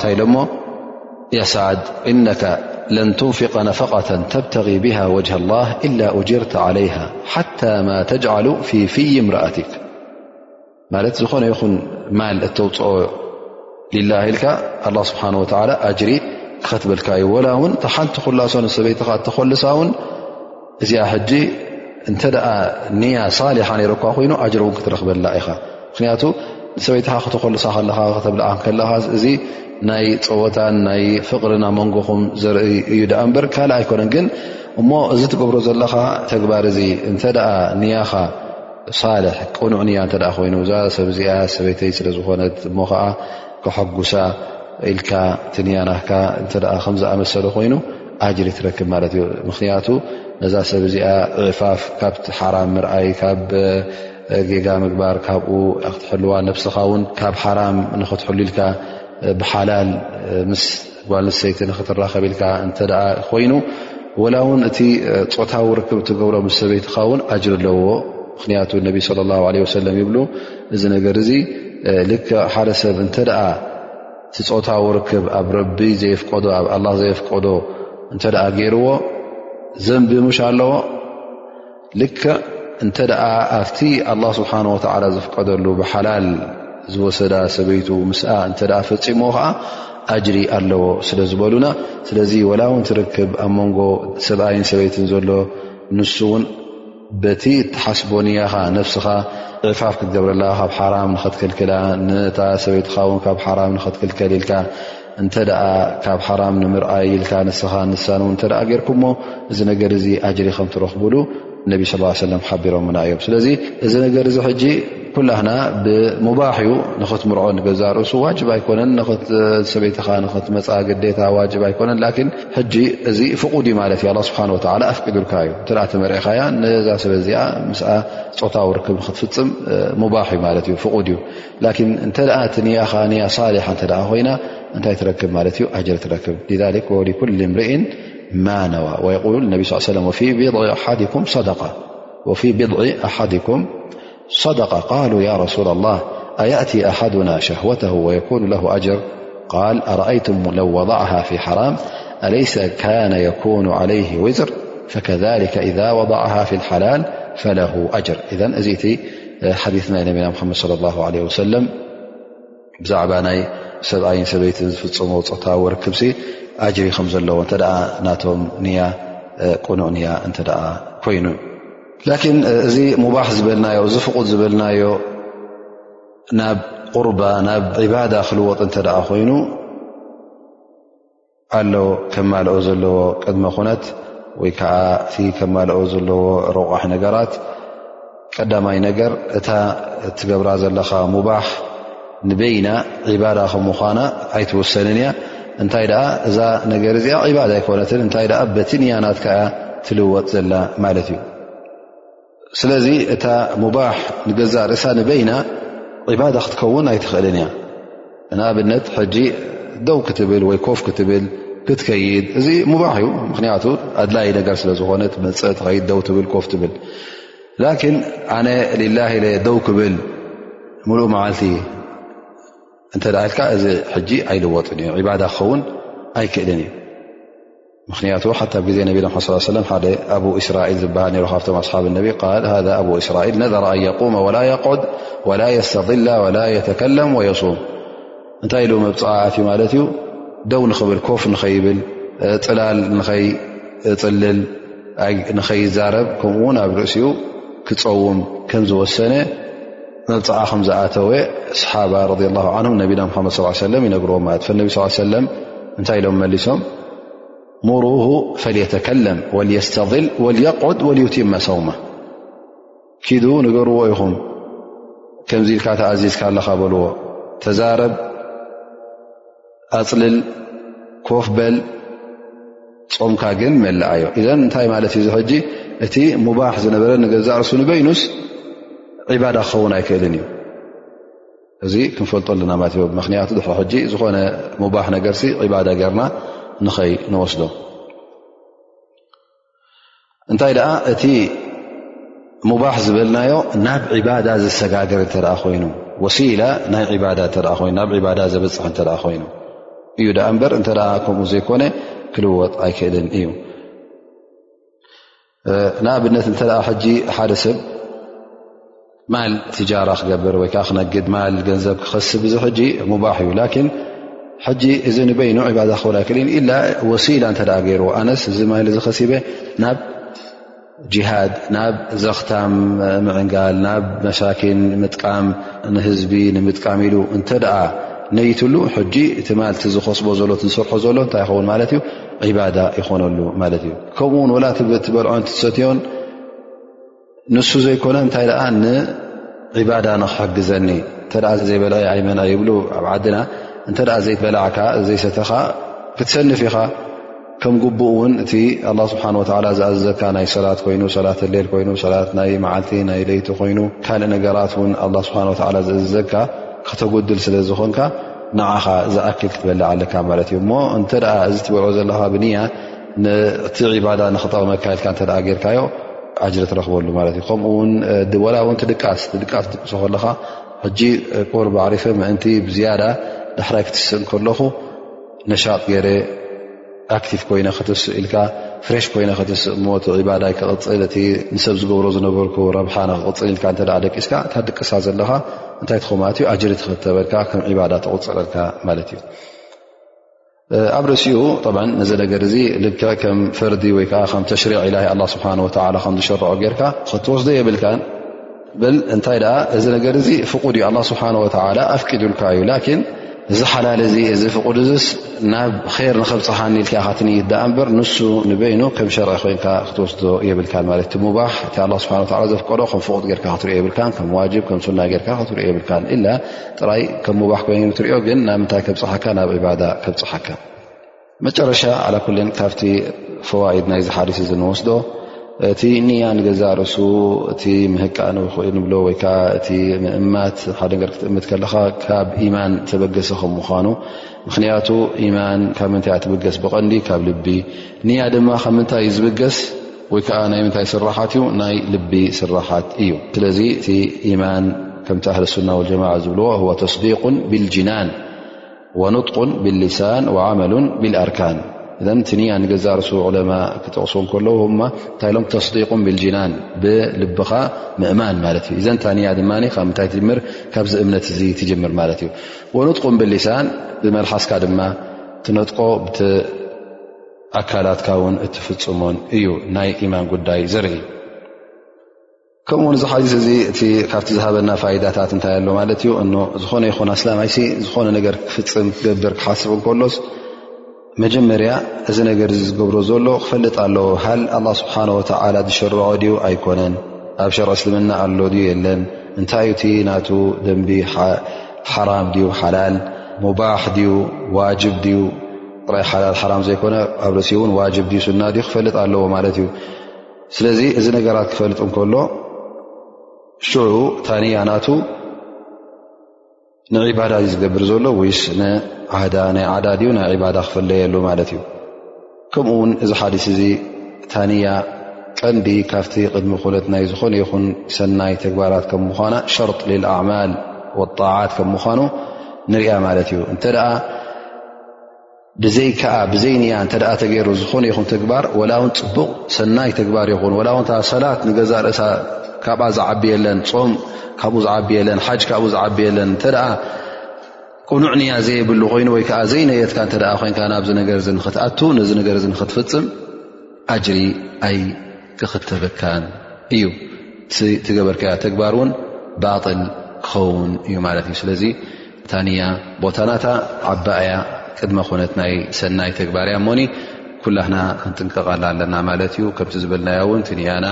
يا سعد إنك لن تنفق نفقة تبتغي بها وجه الله إلا أجرت عليها حتى ما تجعل في في امرأتك ت ن ن مال توኦ لله لك الله سبحانه وتلى أجر تلك ول ت خلص يت تخلص ن እዚኣ ሕጂ እንተ ንያ ሳሊሓ ነይረካ ኮይኑ ኣጅር እውን ክትረክበላ ኢኻ ምክንያቱ ንሰበይትኻ ክተኮልሳ ከለካ ክተብልኣ ከለካ እዚ ናይ ፀወታን ናይ ፍቅርን ኣብ መንጎኹም ዘርኢ እዩ ዳኣ እምበር ካልእ ኣይኮነን ግን እሞ እዚ ትገብሮ ዘለካ ተግባር እዚ እንተ ንያኻ ሳልሕ ቅኑዕ ንያ እተ ኮይኑ እዛ ሰብ እዚኣ ሰበይተይ ስለዝኮነት እሞ ከዓ ክሐጉሳ ኢልካ ትንያናካ እተ ከምዝኣመሰለ ኮይኑ ኣጅሪ ትረክብ ማለት እዩ ምክንያቱ ነዛ ሰብ እዚኣ ዕፋፍ ካብ ሓራም ምርኣይ ካብ ጌጋ ምግባር ካብኡ ክትሕልዋ ነብስኻ ውን ካብ ሓራም ንክትሕሉ ኢልካ ብሓላል ምስ ጓልሰይቲ ንክትራኸብ ኢልካ እንተ ኮይኑ ወላ እውን እቲ ፆታዊ ርክብ እትገብሮ ምስ ሰበይትኻ ውን ኣጅሪ ኣለዎ ምክንያቱ ነቢ ስለ ላ ለ ወሰለም ይብሉ እዚ ነገር እዚ ልክ ሓደ ሰብ እንተ እቲ ፆታዊ ርክብ ኣብ ረቢ ዘየፍቀዶ ኣብ ኣላ ዘየፍቀዶ እንተ ገይርዎ ዘንቢ ሙሽ ኣለዎ ልክዕ እንተ ኣብቲ ኣላ ስብሓን ወተላ ዝፍቀደሉ ብሓላል ዝወሰዳ ሰበይቱ ምስኣ እንተ ፈፂሞ ከዓ ኣጅሪ ኣለዎ ስለ ዝበሉና ስለዚ ወላ ውን ትርክብ ኣብ መንጎ ሰብኣይን ሰበይትን ዘሎ ንሱ ውን በቲ እትሓስቦ ንያኻ ነብስኻ ዕፋፍ ክትገብረላ ካብ ሓራም ንኸትክልክላ ነታ ሰበይትኻ ውን ካብ ሓራም ንኸትክልከል ኢልካ እንተ ካብ ሓራም ንምርኣይ ኢልካ ንስኻ ንሳን ውን እተ ጌርኩምሞ እዚ ነገር እዚ ኣጅሪ ከም ትረኽብሉ ነቢ ስ ሰለም ሓቢሮምና እዮም ስለዚ እዚ ነገር እዚ ሕጂ ኩላህና ብሙባሕ እዩ ንኽትምርዖ ንገዛ ርእሱ ዋጅብ ኣይኮነን ሰበይትኻ ንኽትመፃ ግዴታ ዋጅብ ኣይኮነን ሕጂ እዚ ፍቁድ እዩ ማለት እዩ ስብሓ ኣፍቂዱልካ እዩ ተ ተመርዕኻያ ነዛ ሰበ እዚኣ ምስ ፆታዊ ርክብ ክትፍፅም ሙባሕ እዩ ማለት እዩ ፍቁድ እዩ ላን እንተ እቲ ንያኻ ንያ ሳሊሓ እተ ኮይና እንታይ ትረክብ ማለት እዩ ኣጀር ትረክብ ወሊኩል ምርኢን ማነዋ ወል ነቢ ለ ፊ ብዒ ኣሓድኩም صدقة قالوا يا رسول الله أيأتي أحدنا شهوته ويكون له أجر قال أرأيتم لو وضعها في حرام أليس كان يكون عليه وزر فكذلك إذا وضعها في الحلال فله أجر إذن زئت حديثنانبينا محمد صلى الله عليه وسلم ብዛዕባ ናይ ሰብኣይን ሰበይትን ዝፍፀሞ ፆታዊ ርክብሲ ኣጅሪ ከም ዘለዎ እተ ናቶም ንያ ቁኑዕ ንያ እንተ ኮይኑ ላኪን እዚ ሙባሕ ዝበልናዮ እዚ ፍቁድ ዝበልናዮ ናብ ቁርባ ናብ ዕባዳ ክልወጥ እንተ ኮይኑ ኣሎ ከማልኦ ዘለዎ ቅድመ ኩነት ወይ ከዓ እቲ ከማልኦ ዘለዎ ረቑሕ ነገራት ቀዳማይ ነገር እታ እትገብራ ዘለኻ ሙባህ ንበይና ዒባዳ ከም ምኳና ኣይትወሰንን እያ እንታይ ደኣ እዛ ነገር እዚኣ ዒባዳ ኣይኮነትን እንታይ ኣ በቲ ንያናትካያ ትልወጥ ዘላ ማለት እዩ ስለዚ እታ ሙባሕ ንገዛእ ርእሳ ንበይና ዒባዳ ክትከውን ኣይትኽእልን እያ ንኣብነት ሕጂ ደው ክትብል ወይ ኮፍ ክትብል ክትከይድ እዚ ሙባሕ እዩ ምክንያቱ ኣድላይ ነገር ስለ ዝኾነ ትመፅእ ትኸይድ ደው ትብል ኮፍ ትብል ላኪን ኣነ ሊላ ኢለ ደው ክብል ሙሉእ መዓልቲ እንተ ኢልካ እዚ ሕጂ ኣይልወጥን እዩ ዒባዳ ክኸውን ኣይክእልን እዩ ምክንያቱ ሓታ ብ ግዜ ነቢና ስ ሰለም ሓደ ኣብ እስራኤል ዝበሃል ሩ ካብቶም ኣስሓብ ነቢ ል ሃ ኣብ እስራኤል ነዘራ ኣን የቁመ ወላ የቆድ ወላ የስተላ ወላ የተከለም ወየሱም እንታይ ኢሉ መብፅዓኣት እዩ ማለት እዩ ደው ንኽብል ኮፍ ንኸይብል ፅላል ንኸይፅልል ንኸይዛረብ ከምኡውን ኣብ ርእሲኡ ክፀውም ከም ዝወሰነ መብፅዓ ከም ዝኣተወ ሰሓባ ረድ ላ ዓንሁም ነቢና ሓመድ ስ ሰለም ይነግርዎም ማለት ፈነቢ ስ ሰለም እንታይ ኢሎም መሊሶም ሙሩሁ ፈልየተከለም ወልየስተል ወልየቁድ ወልዩቲመ ሰውማ ኪዱ ንገርዎ ኢኹም ከምዚ ኢልካ ተኣዚዝካ ኣለካ በልዎ ተዛረብ ኣፅልል ኮፍ በል ፆምካ ግን መላኣዮ እዘ እንታይ ማለት እዩ ዝሕጂ እቲ ሙባሕ ዝነበረ ንገዛእ ርሱ ንበይኑስ ዒባዳ ክኸውን ኣይክእልን እዩ እዚ ክንፈልጦ ኣለና ማለት እ ምክንያቱ ድሕሪ ሕጂ ዝኾነ ሙባሕ ነገርሲ ዒባዳ ገርና ንኸይ ንወስዶ እንታይ ደኣ እቲ ሙባሕ ዝበልናዮ ናብ ዕባዳ ዝሰጋገር እተ ኮይኑ ወሲላ ናይ ባዳ ናብ ዕባዳ ዘበፅሕ እተ ኮይኑ እዩ ደኣ እምበር እንተ ከምኡ ዘይኮነ ክልወጥ ኣይክእልን እዩ ንኣብነት እተ ሕጂ ሓደ ሰብ ማል ትጃራ ክገብር ወይ ከዓ ክነግድ ማል ገንዘብ ክኸስብ እዚ ሕጂ ሙባሕ እዩ ላኪን ሕጂ እዚ ንበይኑ ዕባዳ ክኸል ኣይክእልዩ ኢላ ወሲላ እንተ ገይሩ ኣነስ እዚ ማል እዚ ኸሲበ ናብ ጅሃድ ናብ ዘኽታም ምዕንጋል ናብ መሳኪን ምጥቃም ንህዝቢ ንምጥቃም ኢሉ እንተ ደኣ ነይትሉ ሕጂ እቲ ማልቲ ዝኸስቦ ዘሎ ዝሰርሖ ዘሎ እንታይ ይኸውን ማለት እዩ ዕባዳ ይኾነሉ ማለት እዩ ከምኡውን ወላ ትበልዖን ትሰትዮን ንሱ ዘይኮነ እንታይ ደኣ ንዒባዳ ንክሕግዘኒ እተ ዘይበለ ኣይመና ይብሉ ኣብ ዓድና እንተ ዘይበላዕካ ዘይሰተኻ ክትሰንፍ ኢኻ ከም ጉቡእ እውን እቲ ኣላ ስብሓን ወላ ዝኣዘዘካ ናይ ሰላት ኮይኑ ሰላት ሌል ኮይኑ ሰላት ናይ መዓልቲ ናይ ለይቲ ኮይኑ ካልእ ነገራት እውን ኣላ ስብሓን ወላ ዝእዘዘካ ከተጎድል ስለ ዝኾንካ ንዓኻ ዝኣክል ክትበልዕ ኣለካ ማለት እዩ እሞ እንተ እዚ ትበልዖ ዘለካ ብንያ ነቲ ባዳ ንክጠቕመካ ኢልካ እተ ጌርካዮ ኣጅሪ ትረክበሉ ማለት እዩ ከምኡውን ወላ ውን ትድቃስ ትድቃስ ትድቅሶ ከለኻ ሕጂ ቁርብ ኣዕሪፈ ምእንቲ ብዝያዳ ዳሕራይ ክትስእን ከለኹ ነሻቅ ገይረ ኣክቲቭ ኮይነ ክትስእ ኢልካ ፍሬሽ ኮይነ ክትስእ እሞ እቲ ባዳይ ክቕፅል እቲ ንሰብ ዝገብሮ ዝነበርኩ ረብሓ ንክቕፅል ኢልካ እተ ደቂስካ እታ ድቅሳ ዘለኻ እንታይ ትኸው ማለት እዩ ኣጅሪ ትክተበልካ ከም ባዳ ተቕፅለልካ ማለት እዩ ኣብ ርእሲኡ ነዚ ነገር እዚ ልክዕ ከም ፈርዲ ወይ ከዓ ከም ተሽሪዕ ኢላ ኣላ ስብሓን ወላ ከም ዝሸርዖ ጌርካ ክትወስዶ የብልካን በል እንታይ ደኣ እዚ ነገር እዚ ፍቁድ እዩ ኣላ ስብሓን ወላ ኣፍቂዱልካ እዩ ላኪን እዚ ሓላል እዚ እዚ ፍቁድ እዚስ ናብ ር ንኸብፅሓኒ ኢልካ ካትንይት ደኣ እምበር ንሱ ንበይኑ ከም ሸርዒ ኮይንካ ክትወስዶ የብልካን ማለት እቲ ሙባሕ እቲ ኣላ ስብሓ ዘፍቀዶ ከም ፍቁድ ጌርካ ክትሪኦ የብልካን ከም ዋጅብ ከም ሱና ጌርካ ክትሪኦ የብልካን ኢላ ጥራይ ከም ሙባሕ ኮይኑ ትሪኦ ግን ናብ ምንታይ ከብፅሓካ ናብ ዕባዳ ከብፅሓካ መጨረሻ ዓላ ኩልን ካብቲ ፈዋኢድ ናይ ዝሓዲስ እዚ ንወስዶ እቲ ንያ ንገዛ ርእሱ እቲ ምህቃን ይይ ንብሎ ወይከዓ እቲ ምእማት ሓደ ነገር ክትእምት ከለኻ ካብ ኢማን ተበገሰ ከም ምኳኑ ምክንያቱ ኢማን ካብ ምንታይ ትብገስ ብቐንዲ ካብ ልቢ ንያ ድማ ካብ ምንታይ እዩ ዝብገስ ወይ ከዓ ናይ ምንታይ ስራሓት እዩ ናይ ልቢ ስራሓት እዩ ስለዚ እቲ ኢማን ከምቲ ኣህል ሱና ወጀማ ዝብልዎ ዋ ተስዲق ብልጅናን ወኑጥق ብልሳን ዓመሉ ብልኣርካን እቲ ንያ ንገዛ ርሱ ዕለማ ክጠቕስ ከለዉ እንታይ ኢሎም ተስዲق ብልጅናን ብልብኻ ምእማን ማለት እዩ ዘንታ ንያ ድማ ካብ ምታይ ትምር ካብዚ እምነት እዚ ትጀምር ማለት እዩ ወኑጥق ብልሳን ብመልሓስካ ድማ ትነጥቆ ኣካላትካ ውን እትፍፅሞን እዩ ናይ ኢማን ጉዳይ ዘርኢ ከምኡ ውን እዚ ሓዲስ እዚ እቲ ካብቲ ዝሃበና ፋይዳታት እንታይ ኣሎ ማለት እዩ እ ዝኾነ ይኹን ኣስላማይሲ ዝኾነ ነገር ክፍፅም ክገብር ክሓስብ ከሎስ መጀመርያ እዚ ነገር ዚ ዝገብሮ ዘሎ ክፈልጥ ኣለዎ ሃል ኣላ ስብሓን ወተላ ዝሸርዖ ድዩ ኣይኮነን ኣብ ሸር እስልምና ኣሎ ድዩ የለን እንታይ እቲ ናቱ ደንቢ ሓራም ድዩ ሓላል ሙባሕ ድዩ ዋጅብ ድዩ ጥራይ ሓላል ሓራም ዘይኮነ ኣብ ርእሲ እውን ዋጅብ ድዩ ሱና ድዩ ክፈልጥ ኣለዎ ማለት እዩ ስለዚ እዚ ነገራት ክፈልጥ እንከሎ ሽዑ ታንያ ናቱ ንዒባዳ እዩ ዝገብር ዘሎ ወይስ ንዓዳ ናይ ዓዳ ድዩ ናይ ዕባዳ ክፈለየሉ ማለት እዩ ከምኡ ውን እዚ ሓዲስ እዚ ታንያ ቀንዲ ካብቲ ቅድሚ ኮነት ናይ ዝኾነ ይኹን ሰናይ ተግባራት ከም ምኳና ሸርጥ ልኣዕማል ወጣዓት ከም ምኳኑ ንሪኣ ማለት እዩ እተ ብዘይ ከዓ ብዘይ ንያ እንተ ተገይሩ ዝኾነ ይኹን ተግባር ወላ ውን ፅቡቕ ሰናይ ተግባር ይኹን ወላ ውንታ ሰላት ንገዛ ርእሳ ካብኣ ዝዓቢ የለን ፆም ካብኡ ዝዓቢ የለን ሓጅ ካብኡ ዝዓቢ የለን እንተ ቅኑዕ ንያ ዘይብሉ ኮይኑ ወይ ከዓ ዘይነየትካ እተ ኮይንካ ናብዚ ነገር ዚ ንክትኣቱ ነዚ ነገር ዚ ንክትፍፅም ኣጅሪ ኣይ ክኽተበካን እዩ ትገበርከያ ተግባር እውን ባጥል ክኸውን እዩ ማለት እዩ ስለዚ ታንያ ቦታ ናታ ዓባ እያ ቅድመ ኮነት ናይ ሰናይ ተግባር እያ እሞኒ ኩላህና ክንጥንቀቓላ ኣለና ማለት እዩ ከምቲ ዝበልናያ እውን ትንያና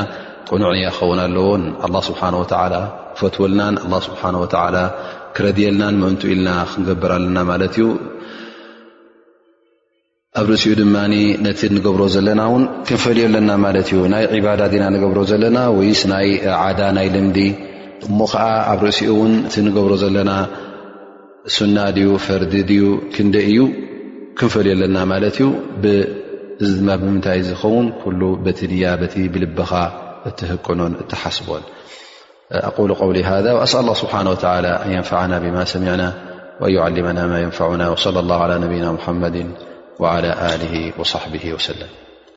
ቅኑዕ ንያ ክኸውን ኣለዎ ኣላ ስብሓን ወተላ ክፈትወልናን ኣላ ስብሓን ወተላ ክረድየልናን ምእንቱ ኢልና ክንገብር ኣለና ማለት እዩ ኣብ ርእሲኡ ድማ ነቲ ንገብሮ ዘለና እውን ክንፈልዮ ኣለና ማለት እዩ ናይ ዕባዳ ዲና ንገብሮ ዘለና ወይስ ናይ ዓዳ ናይ ልምዲ እሞ ከዓ ኣብ ርእሲኡ እውን እቲ ንገብሮ ዘለና ሱና ድዩ ፈርዲ ድዩ ክንደ እዩ ክንፈልዮ ኣለና ማለት እዩ ብእዚ ድማ ብምንታይ ዝኸውን ኩሉ በቲ ንያ በቲ ብልበኻ እትህቅኖን እትሓስቦን أقل قول هذا وأسأل الله سبحنه وتعلى أن ينفعنا بما سمعنا وأن يعلمنا ما ينفعنا وصلى الله على نبينا محمد وعلى له وصحبه وسلم